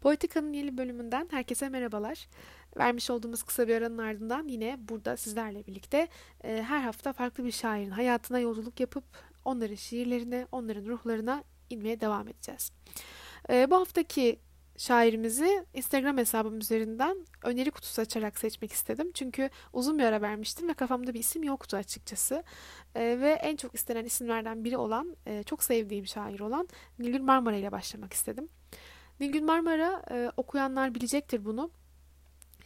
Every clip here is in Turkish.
Politika'nın yeni bölümünden herkese merhabalar. Vermiş olduğumuz kısa bir aranın ardından yine burada sizlerle birlikte e, her hafta farklı bir şairin hayatına yolculuk yapıp onların şiirlerine, onların ruhlarına inmeye devam edeceğiz. E, bu haftaki şairimizi Instagram hesabım üzerinden öneri kutusu açarak seçmek istedim. Çünkü uzun bir ara vermiştim ve kafamda bir isim yoktu açıkçası. E, ve en çok istenen isimlerden biri olan, e, çok sevdiğim şair olan Nilgün Marmara ile başlamak istedim. Nilgün Marmara e, okuyanlar bilecektir bunu.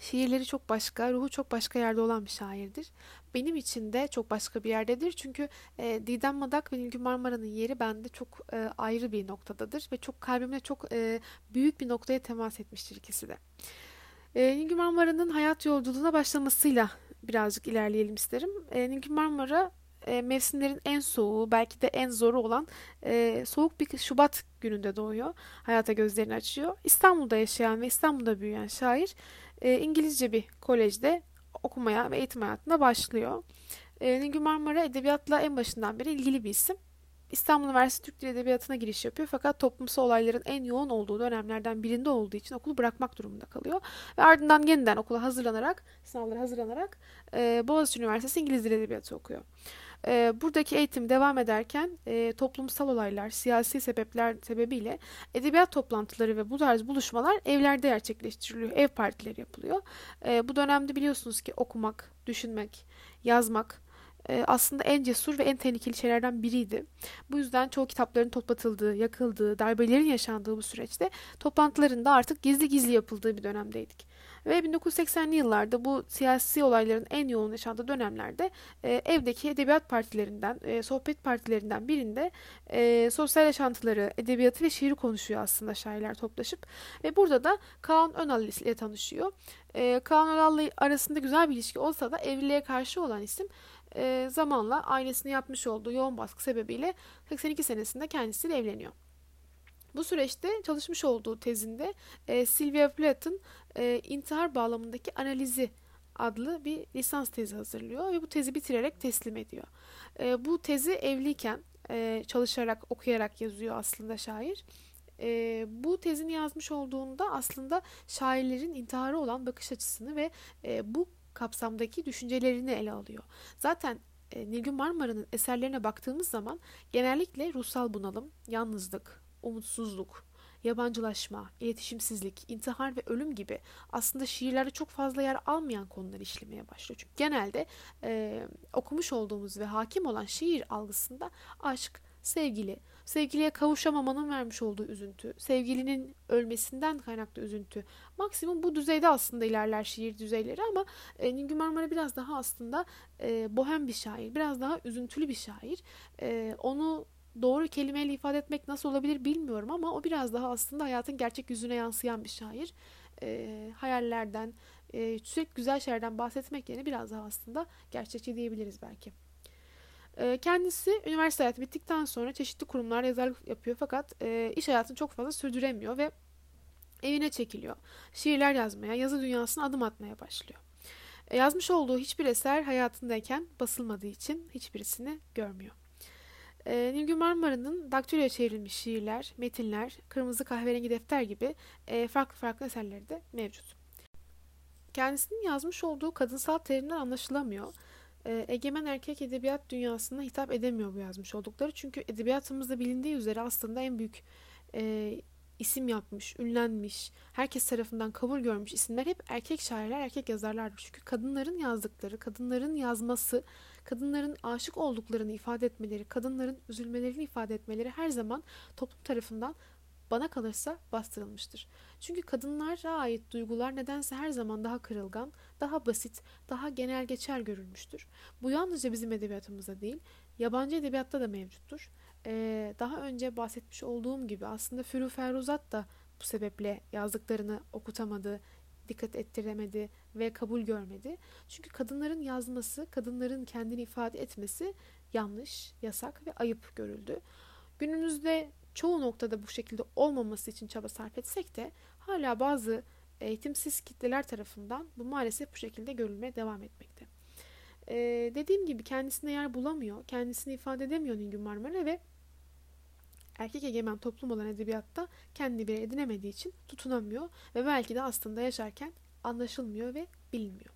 Şiirleri çok başka, ruhu çok başka yerde olan bir şairdir. Benim için de çok başka bir yerdedir. Çünkü e, Didem Madak ve Nilgün Marmara'nın yeri bende çok e, ayrı bir noktadadır. Ve çok kalbimde çok e, büyük bir noktaya temas etmiştir ikisi de. E, Nilgün Marmara'nın hayat yolculuğuna başlamasıyla birazcık ilerleyelim isterim. E, Nilgün Marmara e, mevsimlerin en soğuğu, belki de en zoru olan e, soğuk bir Şubat gününde doğuyor. Hayata gözlerini açıyor. İstanbul'da yaşayan ve İstanbul'da büyüyen şair e, İngilizce bir kolejde okumaya ve eğitim hayatına başlıyor. E, Nilgün Marmara edebiyatla en başından beri ilgili bir isim. İstanbul Üniversitesi Türk Dili Edebiyatı'na giriş yapıyor fakat toplumsal olayların en yoğun olduğu dönemlerden birinde olduğu için okulu bırakmak durumunda kalıyor. Ve ardından yeniden okula hazırlanarak, sınavlara hazırlanarak e, Boğaziçi Üniversitesi İngiliz Dili Edebiyatı okuyor. E, buradaki eğitim devam ederken e, toplumsal olaylar, siyasi sebepler sebebiyle edebiyat toplantıları ve bu tarz buluşmalar evlerde gerçekleştiriliyor. Ev partileri yapılıyor. E, bu dönemde biliyorsunuz ki okumak, düşünmek, yazmak e, aslında en cesur ve en tehlikeli şeylerden biriydi. Bu yüzden çoğu kitapların toplatıldığı, yakıldığı, darbelerin yaşandığı bu süreçte toplantıların da artık gizli gizli yapıldığı bir dönemdeydik. Ve 1980'li yıllarda bu siyasi olayların en yoğun yaşandığı dönemlerde e, evdeki edebiyat partilerinden, e, sohbet partilerinden birinde e, sosyal yaşantıları, edebiyatı ve şiiri konuşuyor aslında şairler toplaşıp. Ve burada da Kaan Önal ile tanışıyor. E, Kaan Önal arasında güzel bir ilişki olsa da evliliğe karşı olan isim e, zamanla ailesini yapmış olduğu yoğun baskı sebebiyle 82 senesinde kendisiyle evleniyor. Bu süreçte çalışmış olduğu tezinde e, Sylvia Plath'ın e, intihar bağlamındaki analizi adlı bir lisans tezi hazırlıyor ve bu tezi bitirerek teslim ediyor. E, bu tezi evliyken e, çalışarak, okuyarak yazıyor aslında şair. E, bu tezini yazmış olduğunda aslında şairlerin intiharı olan bakış açısını ve e, bu kapsamdaki düşüncelerini ele alıyor. Zaten Nilgün Marmara'nın eserlerine baktığımız zaman genellikle ruhsal bunalım, yalnızlık, umutsuzluk, yabancılaşma, iletişimsizlik, intihar ve ölüm gibi aslında şiirlerde çok fazla yer almayan konular işlemeye başlıyor. Çünkü genelde e, okumuş olduğumuz ve hakim olan şiir algısında aşk, sevgili, sevgiliye kavuşamamanın vermiş olduğu üzüntü, sevgilinin ölmesinden kaynaklı üzüntü. Maksimum bu düzeyde aslında ilerler şiir düzeyleri ama e, Nilgün Marmara biraz daha aslında e, bohem bir şair, biraz daha üzüntülü bir şair. E, onu doğru kelimeyle ifade etmek nasıl olabilir bilmiyorum ama o biraz daha aslında hayatın gerçek yüzüne yansıyan bir şair. E, hayallerden, e, sürekli güzel şeylerden bahsetmek yerine biraz daha aslında gerçekçi diyebiliriz belki. E, kendisi üniversite hayatı bittikten sonra çeşitli kurumlarda yazarlık yapıyor fakat e, iş hayatını çok fazla sürdüremiyor ve evine çekiliyor. Şiirler yazmaya, yazı dünyasına adım atmaya başlıyor. E, yazmış olduğu hiçbir eser hayatındayken basılmadığı için hiçbirisini görmüyor. E, Nilgün Marmara'nın daktiloya çevrilmiş şiirler, metinler, kırmızı kahverengi defter gibi e, farklı farklı eserleri de mevcut. Kendisinin yazmış olduğu kadınsal terimler anlaşılamıyor. E, egemen erkek edebiyat dünyasına hitap edemiyor bu yazmış oldukları. Çünkü edebiyatımızda bilindiği üzere aslında en büyük e, isim yapmış, ünlenmiş, herkes tarafından kabul görmüş isimler hep erkek şairler, erkek yazarlardır. Çünkü kadınların yazdıkları, kadınların yazması, kadınların aşık olduklarını ifade etmeleri, kadınların üzülmelerini ifade etmeleri her zaman toplum tarafından bana kalırsa bastırılmıştır. Çünkü kadınlara ait duygular nedense her zaman daha kırılgan, daha basit, daha genel geçer görülmüştür. Bu yalnızca bizim edebiyatımızda değil, yabancı edebiyatta da mevcuttur. Ee, daha önce bahsetmiş olduğum gibi aslında Fürü Feruzat da bu sebeple yazdıklarını okutamadı, dikkat ettiremedi ve kabul görmedi. Çünkü kadınların yazması, kadınların kendini ifade etmesi yanlış, yasak ve ayıp görüldü. Günümüzde çoğu noktada bu şekilde olmaması için çaba sarf etsek de hala bazı eğitimsiz kitleler tarafından bu maalesef bu şekilde görülmeye devam etmekte. Ee, dediğim gibi kendisine yer bulamıyor, kendisini ifade edemiyor Nilgün Marmara ve erkek egemen toplum olan edebiyatta kendi bir edinemediği için tutunamıyor ve belki de aslında yaşarken anlaşılmıyor ve bilinmiyor.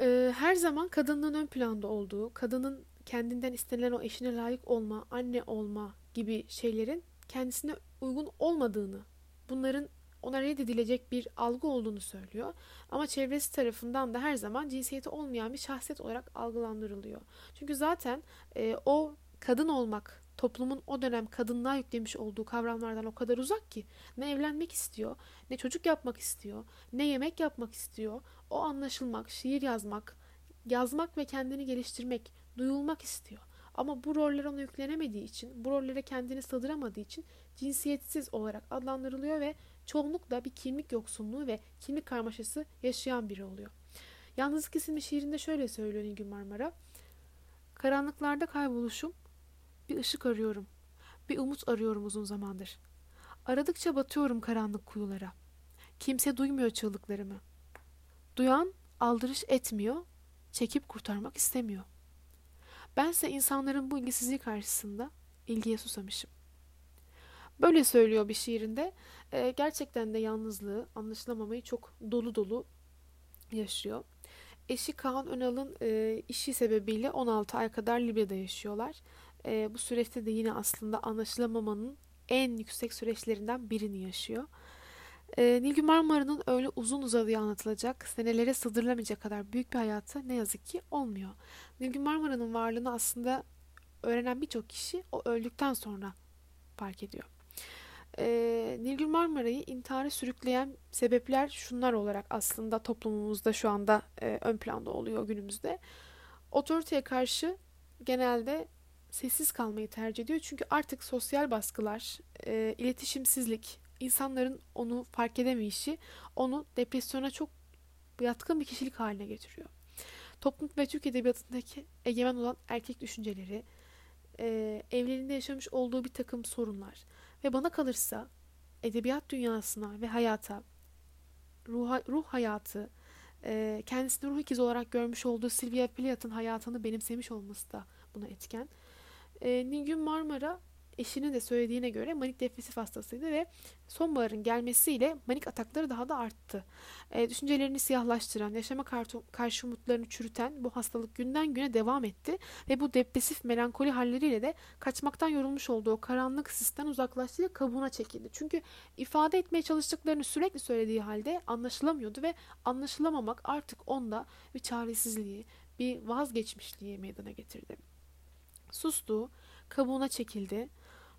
Ee, her zaman kadının ön planda olduğu, kadının kendinden istenilen o eşine layık olma, anne olma gibi şeylerin kendisine uygun olmadığını, bunların ona reddedilecek bir algı olduğunu söylüyor. Ama çevresi tarafından da her zaman cinsiyeti olmayan bir şahsiyet olarak algılandırılıyor. Çünkü zaten e, o kadın olmak toplumun o dönem kadınlığa yüklemiş olduğu kavramlardan o kadar uzak ki ne evlenmek istiyor, ne çocuk yapmak istiyor, ne yemek yapmak istiyor. O anlaşılmak, şiir yazmak, yazmak ve kendini geliştirmek, duyulmak istiyor. Ama bu roller ona yüklenemediği için, bu rollere kendini sığdıramadığı için cinsiyetsiz olarak adlandırılıyor ve çoğunlukla bir kimlik yoksunluğu ve kimlik karmaşası yaşayan biri oluyor. Yalnızlık isimli şiirinde şöyle söylüyor Nilgün Marmara. Karanlıklarda kayboluşum, bir ışık arıyorum, bir umut arıyorum uzun zamandır. Aradıkça batıyorum karanlık kuyulara. Kimse duymuyor çığlıklarımı. Duyan aldırış etmiyor, çekip kurtarmak istemiyor. Bense insanların bu ilgisizliği karşısında ilgiye susamışım. Böyle söylüyor bir şiirinde. E, gerçekten de yalnızlığı, anlaşılamamayı çok dolu dolu yaşıyor. Eşi Kaan Önal'ın e, işi sebebiyle 16 ay kadar Libya'da yaşıyorlar. E, bu süreçte de yine aslında anlaşılamamanın en yüksek süreçlerinden birini yaşıyor. E, Nilgün Marmara'nın öyle uzun uzadıya anlatılacak, senelere sığdırılamayacak kadar büyük bir hayatı ne yazık ki olmuyor. Nilgün Marmara'nın varlığını aslında öğrenen birçok kişi o öldükten sonra fark ediyor. E, Nilgün Marmara'yı intihara sürükleyen sebepler şunlar olarak aslında toplumumuzda şu anda e, ön planda oluyor günümüzde. Otoriteye karşı genelde sessiz kalmayı tercih ediyor. Çünkü artık sosyal baskılar, e, iletişimsizlik, insanların onu fark edemeyişi onu depresyona çok yatkın bir kişilik haline getiriyor. Toplum ve Türk Edebiyatı'ndaki egemen olan erkek düşünceleri, e, evliliğinde yaşamış olduğu bir takım sorunlar ve bana kalırsa edebiyat dünyasına ve hayata, ruh, ruh hayatı, e, kendisini ruh ikizi olarak görmüş olduğu Sylvia Plath'ın hayatını benimsemiş olması da buna etken. E, Nilgün Marmara eşinin de söylediğine göre manik depresif hastasıydı ve sonbaharın gelmesiyle manik atakları daha da arttı. E, düşüncelerini siyahlaştıran, yaşama karşı umutlarını çürüten bu hastalık günden güne devam etti ve bu depresif melankoli halleriyle de kaçmaktan yorulmuş olduğu o karanlık sisten uzaklaştı ve kabuğuna çekildi. Çünkü ifade etmeye çalıştıklarını sürekli söylediği halde anlaşılamıyordu ve anlaşılamamak artık onda bir çaresizliği, bir vazgeçmişliği meydana getirdi. Sustu, kabuğuna çekildi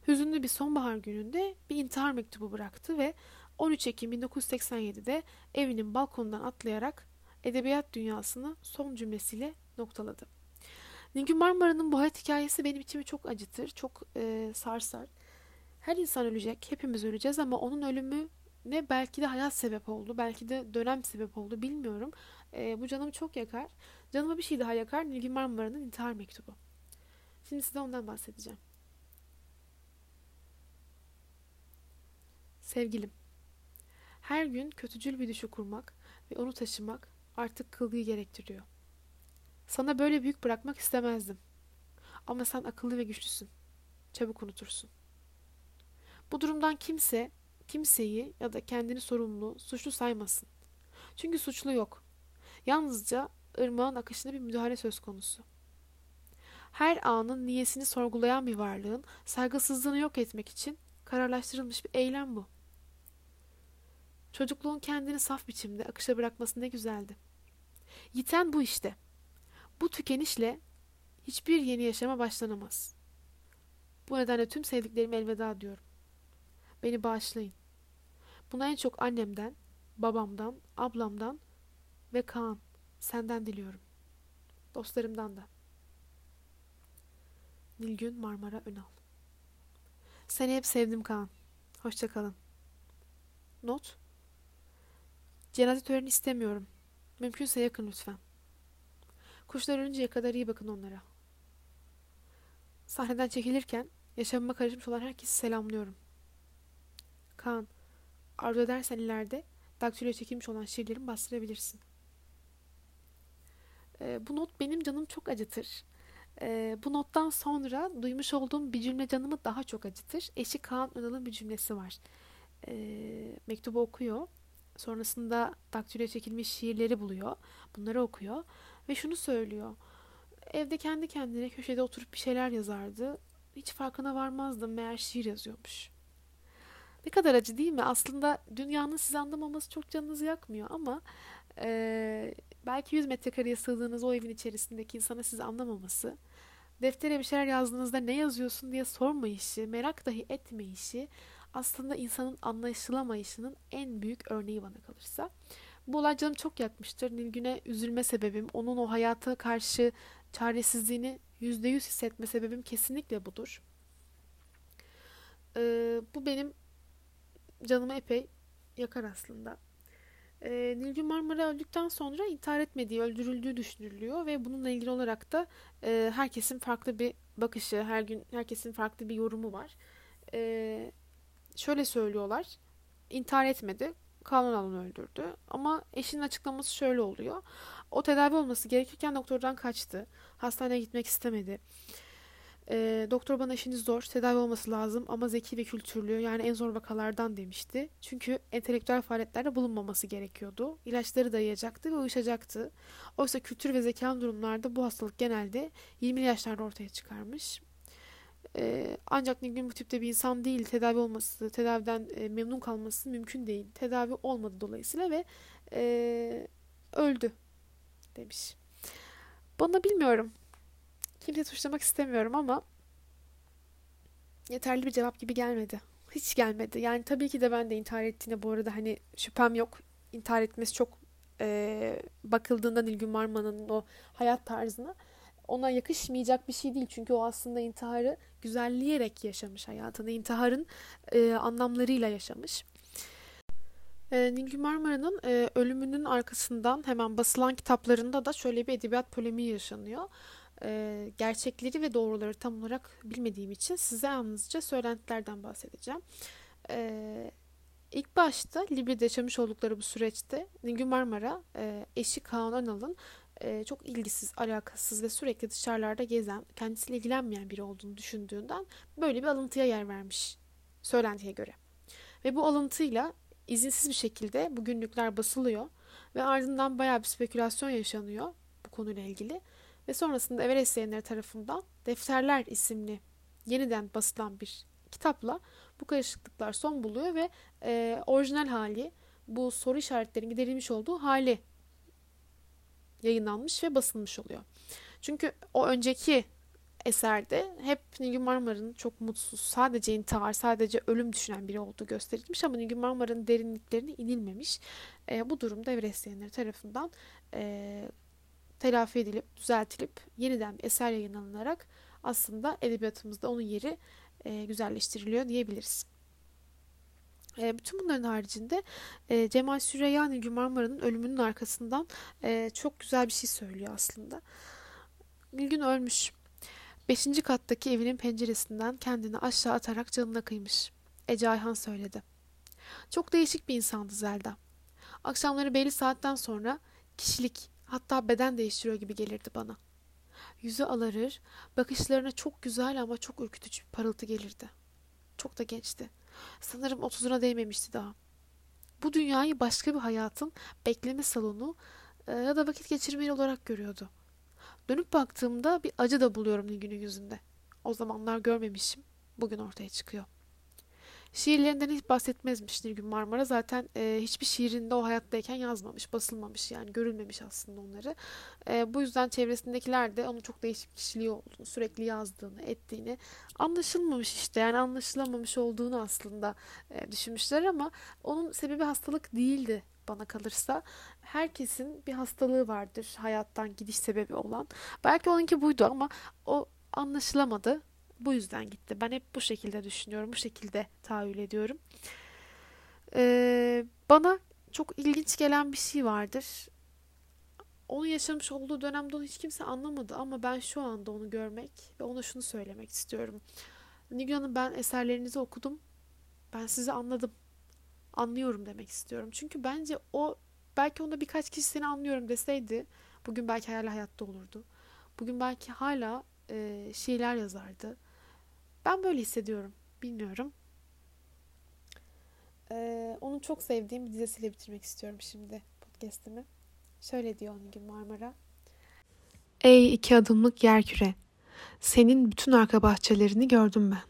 hüzünlü bir sonbahar gününde bir intihar mektubu bıraktı ve 13 Ekim 1987'de evinin balkonundan atlayarak edebiyat dünyasını son cümlesiyle noktaladı. Nilgün Marmara'nın bu hayat hikayesi benim içimi çok acıtır, çok e, sarsar. Her insan ölecek, hepimiz öleceğiz ama onun ölümü ne belki de hayat sebep oldu, belki de dönem sebep oldu bilmiyorum. E, bu canımı çok yakar. Canıma bir şey daha yakar. Nilgün Marmara'nın intihar mektubu. Şimdi size ondan bahsedeceğim. Sevgilim, her gün kötücül bir düşü kurmak ve onu taşımak artık kılgıyı gerektiriyor. Sana böyle büyük bırakmak istemezdim. Ama sen akıllı ve güçlüsün. Çabuk unutursun. Bu durumdan kimse, kimseyi ya da kendini sorumlu, suçlu saymasın. Çünkü suçlu yok. Yalnızca ırmağın akışına bir müdahale söz konusu. Her anın niyesini sorgulayan bir varlığın saygısızlığını yok etmek için kararlaştırılmış bir eylem bu. Çocukluğun kendini saf biçimde akışa bırakması ne güzeldi. Yiten bu işte. Bu tükenişle hiçbir yeni yaşama başlanamaz. Bu nedenle tüm sevdiklerime elveda diyorum. Beni bağışlayın. Buna en çok annemden, babamdan, ablamdan ve Kaan, senden diliyorum. Dostlarımdan da. Nilgün Marmara Önal Seni hep sevdim Kaan. Hoşçakalın. Not Cenaze töreni istemiyorum. Mümkünse yakın lütfen. Kuşlar ölünceye kadar iyi bakın onlara. Sahneden çekilirken yaşamıma karışmış olan herkesi selamlıyorum. Kaan, arzu edersen ileride daktiloya çekilmiş olan şiirlerimi bastırabilirsin. Ee, bu not benim canım çok acıtır. E, bu nottan sonra duymuş olduğum bir cümle canımı daha çok acıtır. Eşi Kaan Önal'ın bir cümlesi var. E, mektubu okuyor. Sonrasında daktiloya çekilmiş şiirleri buluyor. Bunları okuyor. Ve şunu söylüyor. Evde kendi kendine köşede oturup bir şeyler yazardı. Hiç farkına varmazdım meğer şiir yazıyormuş. Ne kadar acı değil mi? Aslında dünyanın sizi anlamaması çok canınızı yakmıyor ama e, belki 100 metrekareye sığdığınız o evin içerisindeki insana sizi anlamaması, deftere bir şeyler yazdığınızda ne yazıyorsun diye sormayışı, merak dahi etmeyişi aslında insanın anlaşılamayışının en büyük örneği bana kalırsa. Bu olay canım çok yakmıştır. Nilgün'e üzülme sebebim, onun o hayata karşı çaresizliğini yüzde yüz hissetme sebebim kesinlikle budur. Ee, bu benim canımı epey yakar aslında. Ee, Nilgün Marmara öldükten sonra intihar etmediği, öldürüldüğü düşünülüyor ve bununla ilgili olarak da e, herkesin farklı bir bakışı, her gün herkesin farklı bir yorumu var. E, şöyle söylüyorlar, intihar etmedi, Kanun alanı öldürdü. Ama eşinin açıklaması şöyle oluyor. O tedavi olması gerekirken doktordan kaçtı. Hastaneye gitmek istemedi. E, doktor bana işiniz zor, tedavi olması lazım ama zeki ve kültürlü yani en zor vakalardan demişti. Çünkü entelektüel faaliyetlerde bulunmaması gerekiyordu. İlaçları dayayacaktı ve uyuşacaktı. Oysa kültür ve zekalı durumlarda bu hastalık genelde 20'li yaşlarda ortaya çıkarmış. E, ancak Nilgün bu tipte bir insan değil. Tedavi olması, tedaviden e, memnun kalması mümkün değil. Tedavi olmadı dolayısıyla ve e, öldü demiş. Bana bilmiyorum. Kimse suçlamak istemiyorum ama yeterli bir cevap gibi gelmedi. Hiç gelmedi. Yani tabii ki de ben de intihar ettiğine bu arada hani şüphem yok. İntihar etmesi çok e, bakıldığında Nilgün Marman'ın o hayat tarzına ona yakışmayacak bir şey değil. Çünkü o aslında intiharı güzelleyerek yaşamış hayatını. İntiharın e, anlamlarıyla yaşamış. E, Nilgün Marmara'nın e, ölümünün arkasından hemen basılan kitaplarında da şöyle bir edebiyat polemiği yaşanıyor. E, gerçekleri ve doğruları tam olarak bilmediğim için size yalnızca söylentilerden bahsedeceğim. E, İlk başta Libya'da yaşamış oldukları bu süreçte Nilgün Marmara e, eşi Kaan Önal'ın e, çok ilgisiz, alakasız ve sürekli dışarılarda gezen, kendisiyle ilgilenmeyen biri olduğunu düşündüğünden böyle bir alıntıya yer vermiş söylentiye göre. Ve bu alıntıyla izinsiz bir şekilde bu günlükler basılıyor ve ardından bayağı bir spekülasyon yaşanıyor bu konuyla ilgili. Ve sonrasında Everest yayınları tarafından Defterler isimli yeniden basılan bir kitapla bu karışıklıklar son buluyor ve e, orijinal hali bu soru işaretlerinin giderilmiş olduğu hali yayınlanmış ve basılmış oluyor. Çünkü o önceki eserde hep Nilgün Marmara'nın çok mutsuz, sadece intihar, sadece ölüm düşünen biri olduğu gösterilmiş ama Nilgün Marmara'nın derinliklerine inilmemiş. E, bu durumda Everest yayınları tarafından e, telafi edilip, düzeltilip yeniden bir eser yayınlanarak aslında edebiyatımızda onun yeri e, güzelleştiriliyor diyebiliriz. E, bütün bunların haricinde e, Cemal Süreyya Nilgün Marmara'nın ölümünün arkasından e, çok güzel bir şey söylüyor aslında. Nilgün ölmüş. Beşinci kattaki evinin penceresinden kendini aşağı atarak canına kıymış. Ece Ayhan söyledi. Çok değişik bir insandı Zelda. Akşamları belli saatten sonra kişilik hatta beden değiştiriyor gibi gelirdi bana. Yüzü alarır, bakışlarına çok güzel ama çok ürkütücü bir parıltı gelirdi. Çok da gençti. Sanırım otuzuna değmemişti daha. Bu dünyayı başka bir hayatın bekleme salonu e, ya da vakit geçirme olarak görüyordu. Dönüp baktığımda bir acı da buluyorum Nilgün'ün yüzünde. O zamanlar görmemişim. Bugün ortaya çıkıyor. Şiirlerinden hiç bahsetmezmiş Nilgün Marmara. Zaten e, hiçbir şiirinde o hayattayken yazmamış, basılmamış yani görülmemiş aslında onları. E, bu yüzden çevresindekiler de onun çok değişik kişiliği olduğunu, sürekli yazdığını, ettiğini anlaşılmamış işte yani anlaşılamamış olduğunu aslında e, düşünmüşler ama onun sebebi hastalık değildi bana kalırsa. Herkesin bir hastalığı vardır hayattan gidiş sebebi olan. Belki onunki buydu ama o anlaşılamadı bu yüzden gitti. Ben hep bu şekilde düşünüyorum, bu şekilde tahayyül ediyorum. Ee, bana çok ilginç gelen bir şey vardır. Onu yaşamış olduğu dönemde onu hiç kimse anlamadı ama ben şu anda onu görmek ve ona şunu söylemek istiyorum. Nilgün Hanım ben eserlerinizi okudum. Ben sizi anladım. Anlıyorum demek istiyorum. Çünkü bence o belki onda birkaç kişi seni anlıyorum deseydi bugün belki hala hayatta olurdu. Bugün belki hala e, şiirler yazardı. Ben böyle hissediyorum. Bilmiyorum. Ee, onu çok sevdiğim bir dizesiyle bitirmek istiyorum şimdi podcast'imi. Şöyle diyor Nilgün Marmara. Ey iki adımlık yer küre, senin bütün arka bahçelerini gördüm ben.